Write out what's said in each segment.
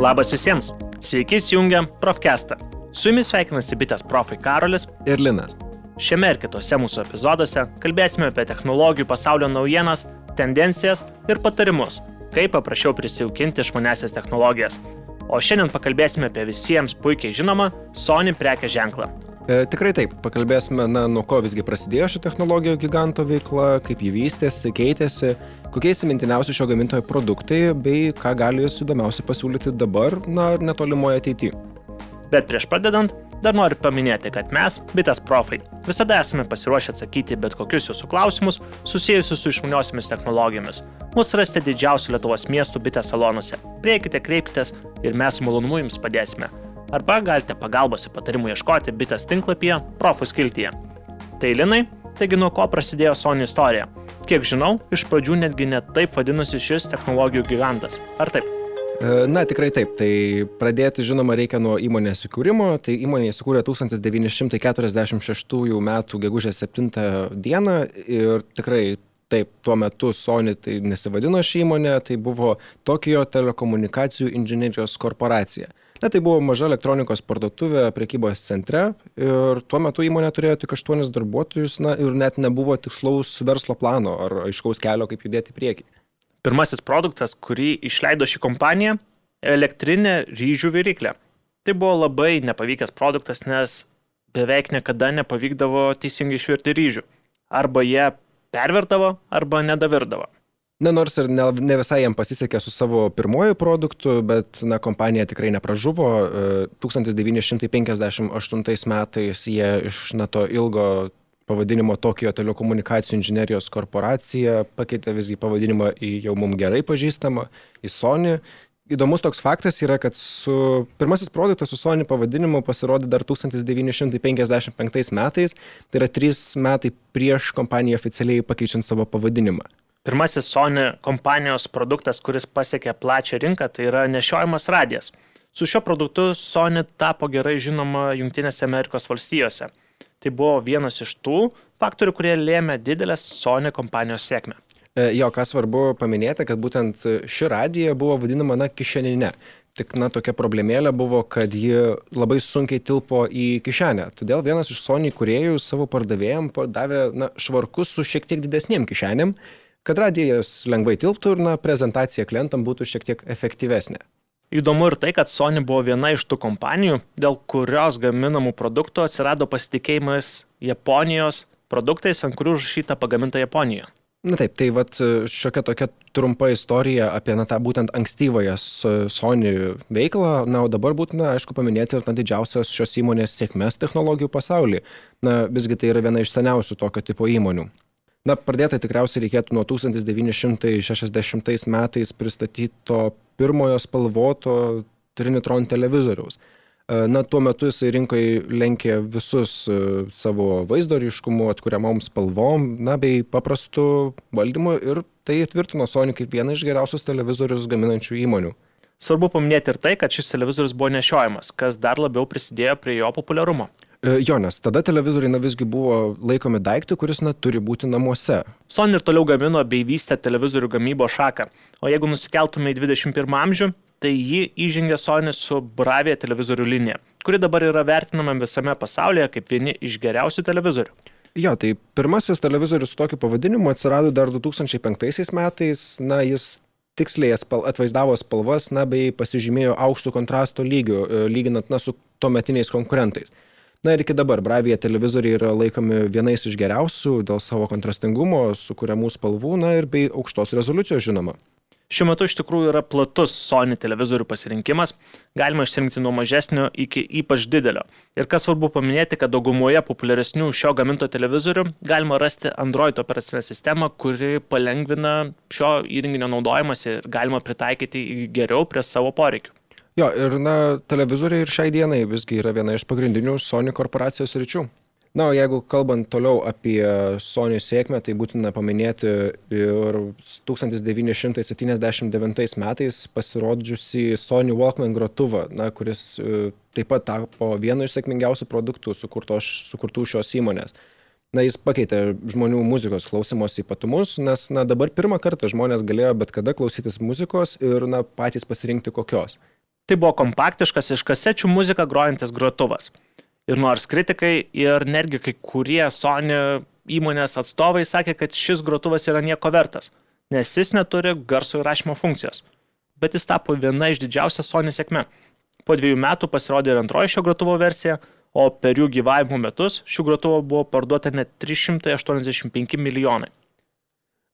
Labas visiems. Sveiki įsijungę Profcastą. Su jumis sveikinasi bitės profai Karolis ir Linas. Šiame ir kitose mūsų epizoduose kalbėsime apie technologijų pasaulio naujienas, tendencijas ir patarimus, kaip paprasčiau prisijaukinti išmanesias technologijas. O šiandien pakalbėsime apie visiems puikiai žinomą Sony prekės ženklą E, tikrai taip, pakalbėsime, na, nuo ko visgi prasidėjo ši technologijų giganto veikla, kaip jį vystėsi, keitėsi, kokie įsimintiniausi šio gamintojo produktai bei ką gali jis įdomiausiai pasiūlyti dabar, na, ar netolimoje ateityje. Bet prieš pradedant, dar noriu paminėti, kad mes, bitės profai, visada esame pasiruošę atsakyti bet kokius jūsų klausimus susijusius su išmaniosiamis technologijomis. Mūsų rasite didžiausių Lietuvos miestų bitės salonuose. Prieikite, kreipkitės ir mes su malonumu jums padėsime arba galite pagalbos ir patarimų ieškoti bitės tinklapyje Profų skiltyje. Tai Linai, taigi nuo ko prasidėjo Sony istorija? Kiek žinau, iš pradžių netgi net taip vadinosi šis technologijų gigantas. Ar taip? E, na, tikrai taip. Tai pradėti, žinoma, reikia nuo įmonės įkūrimo. Tai įmonė įsikūrė 1946 m. gegužės 7 d. ir tikrai taip, tuo metu Sony tai nesivadino ši įmonė, tai buvo Tokijo telekomunikacijų inžinierijos korporacija. Na, tai buvo maža elektronikos parduotuvė prekybos centre ir tuo metu įmonė turėjo tik aštuonis darbuotojus na, ir net nebuvo tikslaus verslo plano ar aiškaus kelio, kaip judėti į priekį. Pirmasis produktas, kurį išleido ši kompanija - elektrinė ryžių viryklė. Tai buvo labai nepavykęs produktas, nes beveik niekada nepavykdavo teisingai išvirti ryžių. Arba jie pervertavo, arba nedavirdavo. Na, nors ir ne, ne visai jam pasisekė su savo pirmoju produktu, bet, na, kompanija tikrai nepražuvo. 1958 e, metais jie iš, na, to ilgo pavadinimo Tokijo telekomunikacijų inžinerijos korporacija pakeitė visgi pavadinimą į jau mums gerai pažįstamą, į Sony. Įdomus toks faktas yra, kad su, pirmasis produktas su Sony pavadinimu pasirodė dar 1955 metais, tai yra trys metai prieš kompaniją oficialiai pakeičiant savo pavadinimą. Pirmasis Sony kompanijos produktas, kuris pasiekė plačią rinką, tai yra nešiojamas radijas. Su šiuo produktu Sony tapo gerai žinoma Junktinėse Amerikos valstijose. Tai buvo vienas iš tų faktorių, kurie lėmė didelės Sony kompanijos sėkmę. E, jo, ką svarbu paminėti, kad būtent ši radija buvo vadinama, na, kišeninė. Tik, na, tokia problemėlė buvo, kad ji labai sunkiai tilpo į kišenę. Todėl vienas iš Sony kuriejų savo pardavėjim davė, na, švarkus su šiek tiek didesniem kišenėm kad radijas lengvai tilptų ir na, prezentacija klientam būtų šiek tiek efektyvesnė. Įdomu ir tai, kad Sony buvo viena iš tų kompanijų, dėl kurios gaminamų produktų atsirado pasitikėjimas Japonijos produktais, ant kurių užrašyta pagaminta Japonijoje. Na taip, tai vat šiokia tokia trumpa istorija apie na, tą būtent ankstyvąją Sony veiklą. Na, o dabar būtina, aišku, paminėti ir na, didžiausias šios įmonės sėkmės technologijų pasaulyje. Na, visgi tai yra viena iš seniausių tokio tipo įmonių. Na, pradėti tikriausiai reikėtų nuo 1960 metais pristatyto pirmojo spalvoto Trinitron televizoriaus. E, na, tuo metu jisai rinkoje lenkė visus e, savo vaizdo ryškumu, atkuriamom spalvom, na, bei paprastu valdymu ir tai tvirtino Sony kaip vieną iš geriausius televizorius gaminančių įmonių. Svarbu paminėti ir tai, kad šis televizorius buvo nešiojamas, kas dar labiau prisidėjo prie jo populiarumo. E, jo, nes tada televizoriai na visgi buvo laikomi daiktų, kuris na turi būti namuose. Sony ir toliau gamino bei vystė televizorių gamybos šaką. O jeigu nusikeltume į 21 amžių, tai jį įžengė Sony su Bravia televizorių linija, kuri dabar yra vertinama visame pasaulyje kaip vieni iš geriausių televizorių. Jo, tai pirmasis televizorius su tokiu pavadinimu atsirado dar 2005 metais, na jis tiksliai atvaizdavo spalvas, na bei pasižymėjo aukštų kontrasto lygių, e, lyginant na su tuometiniais konkurentais. Na ir iki dabar Bravija televizoriai yra laikomi vienais iš geriausių dėl savo kontrastingumo, sukūriamų spalvų, na ir bei aukštos rezoliucijos žinoma. Šiuo metu iš tikrųjų yra platus Sony televizorių pasirinkimas, galima išsirinkti nuo mažesnio iki ypač didelio. Ir kas svarbu paminėti, kad daugumoje populiaresnių šio gaminto televizorių galima rasti Android operacinę sistemą, kuri palengvina šio įrenginio naudojimąsi ir galima pritaikyti geriau prie savo poreikių. Jo, ir na, televizoriai ir šiai dienai visgi yra viena iš pagrindinių Sony korporacijos ryčių. Na, o jeigu kalbant toliau apie Sony sėkmę, tai būtina paminėti ir 1979 metais pasirodžiusi Sony Walkman grotuvą, na, kuris e, taip pat tapo vienu iš sėkmingiausių produktų sukurto, sukurtų šios įmonės. Na, jis pakeitė žmonių muzikos klausimos ypatumus, nes na, dabar pirmą kartą žmonės galėjo bet kada klausytis muzikos ir na, patys pasirinkti kokios. Tai buvo kompaktiškas iš kasečių muziką grojantis grotuvas. Ir nors kritikai ir netgi kai kurie Sony įmonės atstovai sakė, kad šis grotuvas yra nieko vertas, nes jis neturi garso įrašymo funkcijos. Bet jis tapo viena iš didžiausia Sony sėkme. Po dviejų metų pasirodė ir antroji šio grotuvo versija, o per jų gyvavimo metus šių grotuvų buvo parduota net 385 milijonai.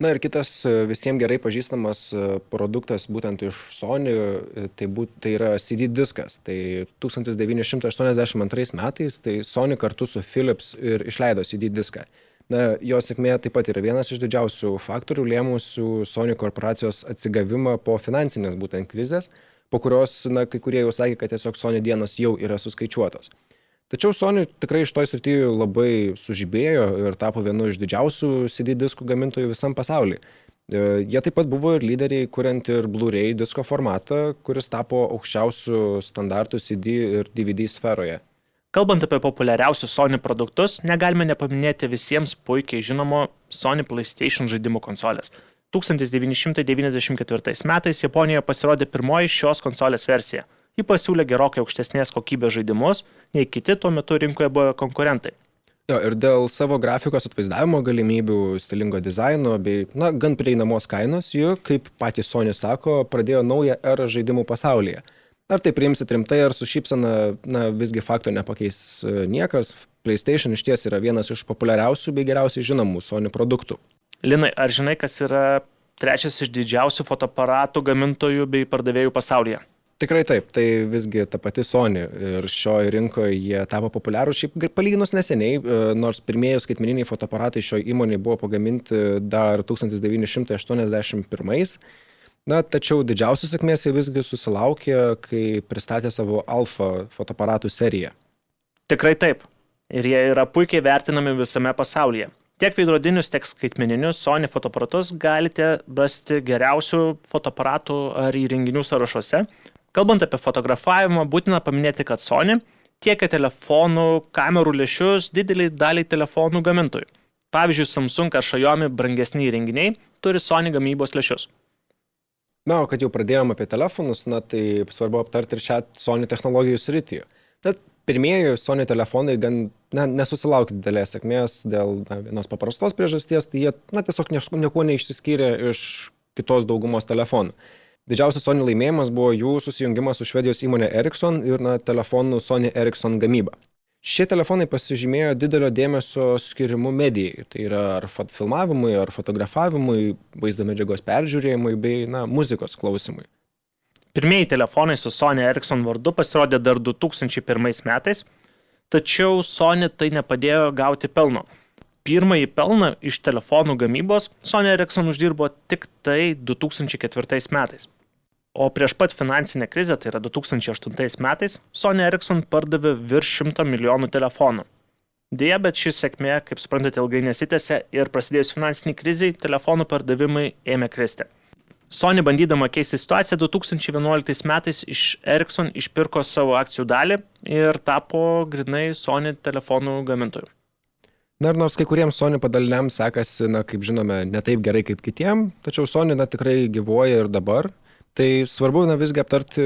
Na ir kitas e, visiems gerai pažįstamas e, produktas būtent iš Sony, e, tai, būt, tai yra CD diskas. Tai 1982 metais tai Sony kartu su Philips ir išleido CD diską. Na, jo sėkmė taip pat yra vienas iš didžiausių faktorių lėmusių Sony korporacijos atsigavimą po finansinės būtent krizės, po kurios, na, kai kurie jau sakė, kad tiesiog Sony dienos jau yra suskaičiuotos. Tačiau Sony tikrai iš toj srityje labai sužibėjo ir tapo vienu iš didžiausių CD diskų gamintojų visam pasaulyje. Jie taip pat buvo ir lyderiai, kuriant ir Blu-ray disko formatą, kuris tapo aukščiausių standartų CD ir DVD sferoje. Kalbant apie populiariausius Sony produktus, negalime nepaminėti visiems puikiai žinomo Sony PlayStation žaidimų konsolės. 1994 metais Japonijoje pasirodė pirmoji šios konsolės versija ji pasiūlė gerokai aukštesnės kokybės žaidimus, nei kiti tuo metu rinkoje buvo konkurentai. Jo, ir dėl savo grafikos atvaizdavimo galimybių, stilingo dizaino bei, na, gan prieinamos kainos, jų, kaip patys Sony sako, pradėjo naują erą žaidimų pasaulyje. Ar tai priimsit rimtai, ar su šypsena, na, visgi fakto nepakeis e, niekas, PlayStation iš ties yra vienas iš populiariausių bei geriausiai žinomų Sony produktų. Linai, ar žinai, kas yra trečias iš didžiausių fotoaparatų gamintojų bei pardavėjų pasaulyje? Tikrai taip, tai visgi ta pati Sony ir šioje rinkoje jie tapo populiarūs šiaip palyginus neseniai, e, nors pirmieji skaitmeniniai fotoaparatai šioje įmonėje buvo pagaminti dar 1981. Na, tačiau didžiausios sėkmės jie visgi susilaukė, kai pristatė savo Alfa fotoaparatų seriją. Tikrai taip. Ir jie yra puikiai vertinami visame pasaulyje. Tiek veidrodinius, tiek skaitmeninius Sony fotoaparatus galite rasti geriausių fotoaparatų ar įrenginių sąrašuose, Kalbant apie fotografavimą, būtina paminėti, kad Sony tiekia telefonų, kamerų lėšius dideliai daliai telefonų gamintojų. Pavyzdžiui, Samsung ar Xiaomi brangesni įrenginiai turi Sony gamybos lėšius. Na, o kad jau pradėjome apie telefonus, na, tai svarbu aptarti ir šią Sony technologijų sritį. Net pirmieji Sony telefonai gan na, nesusilaukė didelės sėkmės dėl na, vienos paprastos priežasties, tai jie na, tiesiog niekuo neišsiskyrė iš kitos daugumos telefonų. Didžiausias Sony laimėjimas buvo jų susijungimas su švedijos įmonė Ericsson ir na, telefonų Sony Ericsson gamyba. Šie telefonai pasižymėjo didelio dėmesio skirimu medijai, tai yra ar filmavimui, ar fotografavimui, vaizdo medžiagos peržiūrėjimui bei na, muzikos klausimui. Pirmieji telefonai su Sony Ericsson vardu pasirodė dar 2001 metais, tačiau Sony tai nepadėjo gauti pelno. Pirmąjį pelną iš telefonų gamybos Sony Ericsson uždirbo tik tai 2004 metais. O prieš pat finansinę krizę, tai yra 2008 metais, Sony Ericsson pardavė virš 100 milijonų telefonų. Deja, bet ši sėkmė, kaip suprantate, ilgai nesitęsė ir prasidėjus finansiniai kriziai, telefonų pardavimai ėmė kristi. Sony bandydama keisti situaciją 2011 metais iš Ericsson išpirko savo akcijų dalį ir tapo grinai Sony telefonų gamintoju. Na ir nors kai kuriems Sony padaliniams sekasi, na, kaip žinome, ne taip gerai kaip kitiem, tačiau Sony, na, tikrai gyvuoja ir dabar. Tai svarbu, na, visgi aptarti,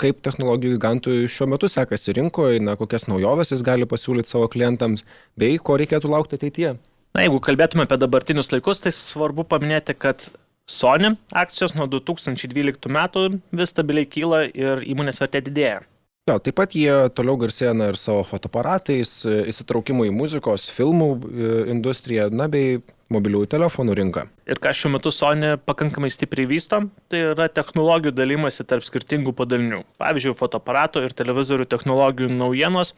kaip technologijų gigantų šiuo metu sekasi rinkoje, na, kokias naujoves jis gali pasiūlyti savo klientams, bei ko reikėtų laukti ateityje. Na, jeigu kalbėtume apie dabartinius laikus, tai svarbu paminėti, kad Sony akcijos nuo 2012 metų vis stabiliai kyla ir įmonės vertė didėja. Jo, taip pat jie toliau garsėja na, ir savo fotoaparatais, įsitraukimu į muzikos, filmų e, industriją, na bei mobiliųjų telefonų rinką. Ir ką šiuo metu Sony pakankamai stipriai vysto, tai yra technologijų dalymasi tarp skirtingų padalinių. Pavyzdžiui, fotoaparato ir televizorių technologijų naujienos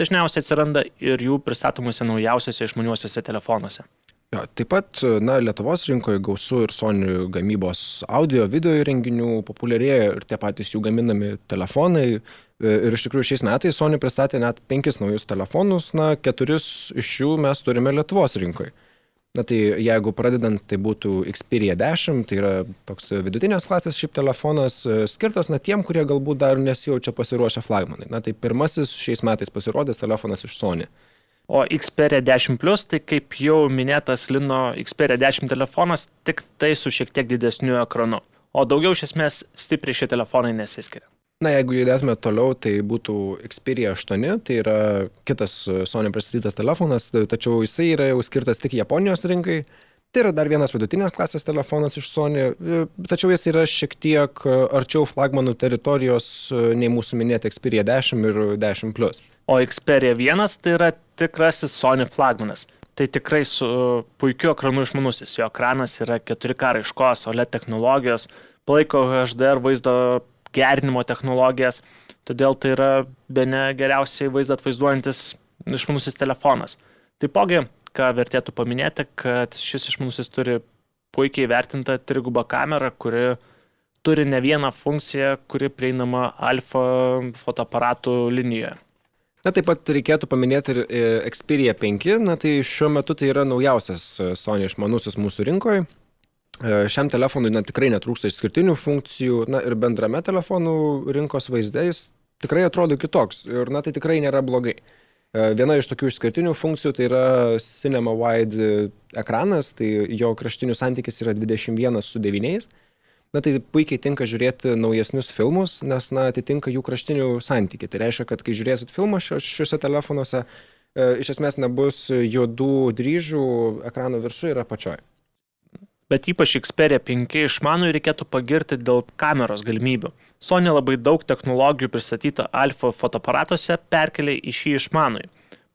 dažniausiai atsiranda ir jų pristatomuose naujausiuose išmaniuosiuose telefonuose. Ja, taip pat, na, Lietuvos rinkoje gausu ir Sony gamybos audio, video įrenginių, populiarėja ir tie patys jų gaminami telefonai, Ir iš tikrųjų šiais metais Sony pristatė net penkis naujus telefonus, na, keturis iš jų mes turime Lietuvos rinkoje. Na tai jeigu pradedant, tai būtų Xperia 10, tai yra toks vidutinės klasės šiaip telefonas, skirtas na tiem, kurie galbūt dar nesijaučia pasiruošę flagmanai. Na tai pirmasis šiais metais pasirodęs telefonas iš Sony. O Xperia 10 Plus, tai kaip jau minėtas Lino Xperia 10 telefonas, tik tai su šiek tiek didesniu ekranu. O daugiau iš esmės stipriai šie telefonai nesiskiria. Na, jeigu judėtume toliau, tai būtų Xperia 8, tai yra kitas Sony pristatytas telefonas, tačiau jisai yra jau skirtas tik Japonijos rinkai. Tai yra dar vienas vidutinės klasės telefonas iš Sony, tačiau jis yra šiek tiek arčiau flagmanų teritorijos nei mūsų minėti Xperia 10 ir 10 Plus. O Xperia 1 tai yra tikrasis Sony flagmanas. Tai tikrai su puikiu ekranu išmanusis. Jo ekranas yra 4K raiškos, OLED technologijos, palaiko HDR vaizdo gerinimo technologijas, todėl tai yra be ne geriausiai vaizdą atvaizduojantis išmanusis telefonas. Taipogi, ką vertėtų paminėti, kad šis išmanusis turi puikiai vertintą trigubą kamerą, kuri turi ne vieną funkciją, kuri prieinama alfa fotoaparatų linijoje. Na taip pat reikėtų paminėti ir e, Xperia 5, na tai šiuo metu tai yra naujausias e, Sony išmanusis mūsų rinkoje. Šiam telefonui na, tikrai netrūksta išskirtinių funkcijų, na ir bendrame telefonų rinkos vaizdais tikrai atrodo kitoks ir na tai tikrai nėra blogai. E, viena iš tokių išskirtinių funkcijų tai yra Cinema Wide ekranas, tai jo kraštinių santykis yra 21 su 9. Na tai puikiai tinka žiūrėti naujesnius filmus, nes na, atitinka jų kraštinių santykių. Tai reiškia, kad kai žiūrėsit filmą šiuose telefonuose, e, iš esmės nebus juodų dryžių, ekrano viršuje ir apačioje bet ypač Xperia 5 išmanui reikėtų pagirti dėl kameros galimybių. Sony labai daug technologijų pristatyto alfa fotoaparatuose perkelia į šį išmanui.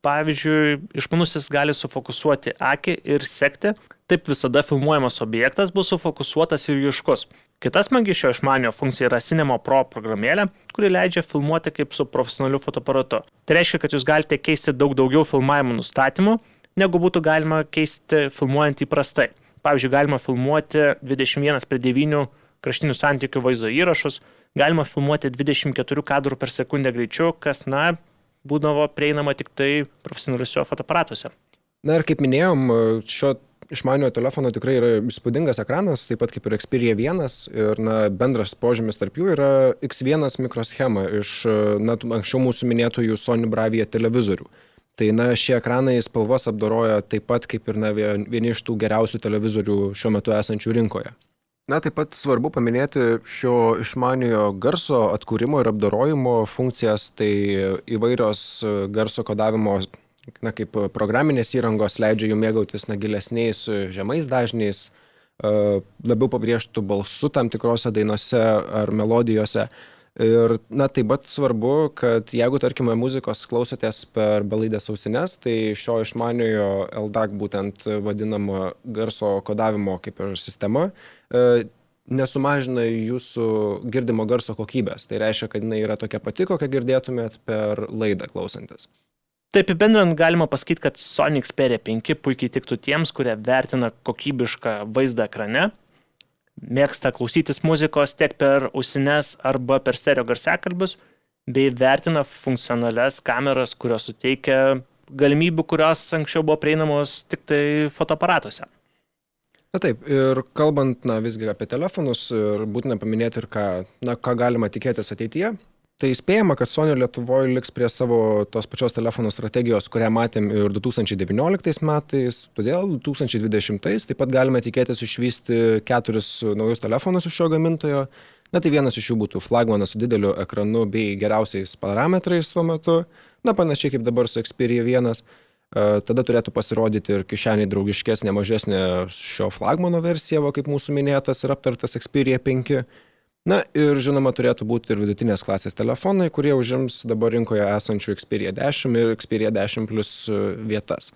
Pavyzdžiui, išmanusis gali sufokusuoti akį ir sekti, taip visada filmuojamas objektas bus sufokusuotas ir ryškus. Kita smagi šio išmanio funkcija yra Cinema Pro programėlė, kuri leidžia filmuoti kaip su profesionaliu fotoaparatu. Tai reiškia, kad jūs galite keisti daug daugiau filmavimo nustatymų, negu būtų galima keisti filmuojant įprastai. Pavyzdžiui, galima filmuoti 21 prie 9 kraštinių santykių vaizdo įrašus, galima filmuoti 24 kadrų per sekundę greičiu, kas, na, būdavo prieinama tik tai profesionaliuose fotoaparatuose. Na ir kaip minėjom, šio išmaniojo telefono tikrai yra įspūdingas ekranas, taip pat kaip ir Xperia 1 ir na, bendras požymis tarp jų yra X1 mikroschema iš na, anksčiau mūsų minėtųjų Sony Bravia televizorių. Tai na, šie ekranai spalvas apdoroja taip pat kaip ir na, vieni iš tų geriausių televizorių šiuo metu esančių rinkoje. Na, taip pat svarbu paminėti šio išmaniojo garso atkūrimo ir apdorojimo funkcijas, tai įvairios garso kodavimo, na, kaip programinės įrangos leidžia jų mėgautis na, gilesniais žemais dažniais, labiau pabrėžtų balsu tam tikrose dainose ar melodijose. Ir, na, taip pat svarbu, kad jeigu, tarkime, muzikos klausotės per belaidės ausines, tai šio išmaniojo LDAC būtent vadinamo garso kodavimo kaip ir sistema e, nesumažina jūsų girdimo garso kokybės. Tai reiškia, kad jinai yra tokia pati, kokią girdėtumėt per laidą klausantis. Taip apibendrinant galima pasakyti, kad Sony Xperia 5 puikiai tiktų tiems, kurie vertina kokybišką vaizdą ekrane, mėgsta klausytis muzikos tiek per ausines arba per stereo garsiakalbius, bei vertina funkcionalias kameras, kurios suteikia galimybių, kurios anksčiau buvo prieinamos tik tai fotoaparatuose. Na taip, ir kalbant, na visgi apie telefonus, ir būtina paminėti ir ką, na, ką galima tikėtis ateityje, Tai spėjama, kad Sony Lietuvoje liks prie savo tos pačios telefonų strategijos, kurią matėm ir 2019 metais, todėl 2020 taip pat galime tikėtis išvysti keturis naujus telefonus iš šio gamintojo. Na tai vienas iš jų būtų flagmanas su dideliu ekranu bei geriausiais parametrais tuo metu, na panašiai kaip dabar su Xperia 1. Tada turėtų pasirodyti ir kišeniai draugiškesnė, mažesnė šio flagmano versija, va, kaip mūsų minėtas ir aptartas Xperia 5. Na ir žinoma turėtų būti ir vidutinės klasės telefonai, kurie užims dabar rinkoje esančių Xperia 10 ir Xperia 10 plus e, vietas.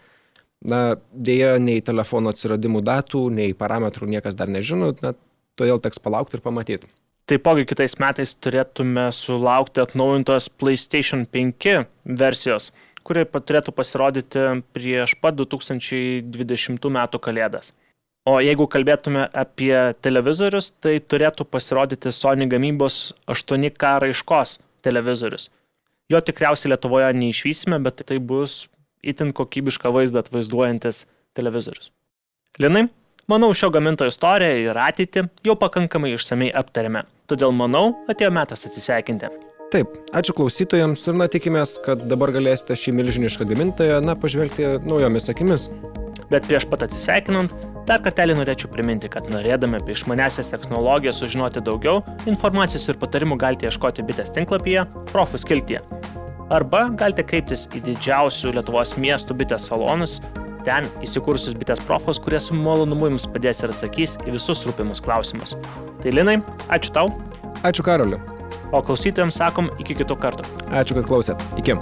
Na, dėja, nei telefono atsiradimų datų, nei parametrų niekas dar nežino, na, todėl teks palaukti ir pamatyti. Taipogi kitais metais turėtume sulaukti atnaujintos PlayStation 5 versijos, kuri turėtų pasirodyti prieš pat 2020 m. kalėdas. O jeigu kalbėtume apie televizorius, tai turėtų pasirodyti Sony gamybos 8K raiškos televizorius. Jo tikriausiai Lietuvoje neišvysime, bet tai bus itin kokybišką vaizdą atvaizduojantis televizorius. Linai, manau, šio gamintojo istoriją ir ateitį jau pakankamai išsamei aptarėme. Todėl manau, atėjo metas atsisveikinti. Taip, ačiū klausytojams ir na tikimės, kad dabar galėsite šį milžinišką gamintoją, na, pažvelgti naujomis akimis. Bet prieš pat atsisveikinant, Dar kartelį norėčiau priminti, kad norėdami apie išmanesias technologijas sužinoti daugiau, informacijos ir patarimų galite ieškoti bitės tinklapyje Profus kiltie. Arba galite kreiptis į didžiausių Lietuvos miestų bitės salonus, ten įsikursius bitės profus, kurie su malonumu jums padės ir atsakys į visus rūpimus klausimus. Tai Linai, ačiū tau. Ačiū Karoliu. O klausytojams sakom iki kitų kartų. Ačiū, kad klausėt. Iki.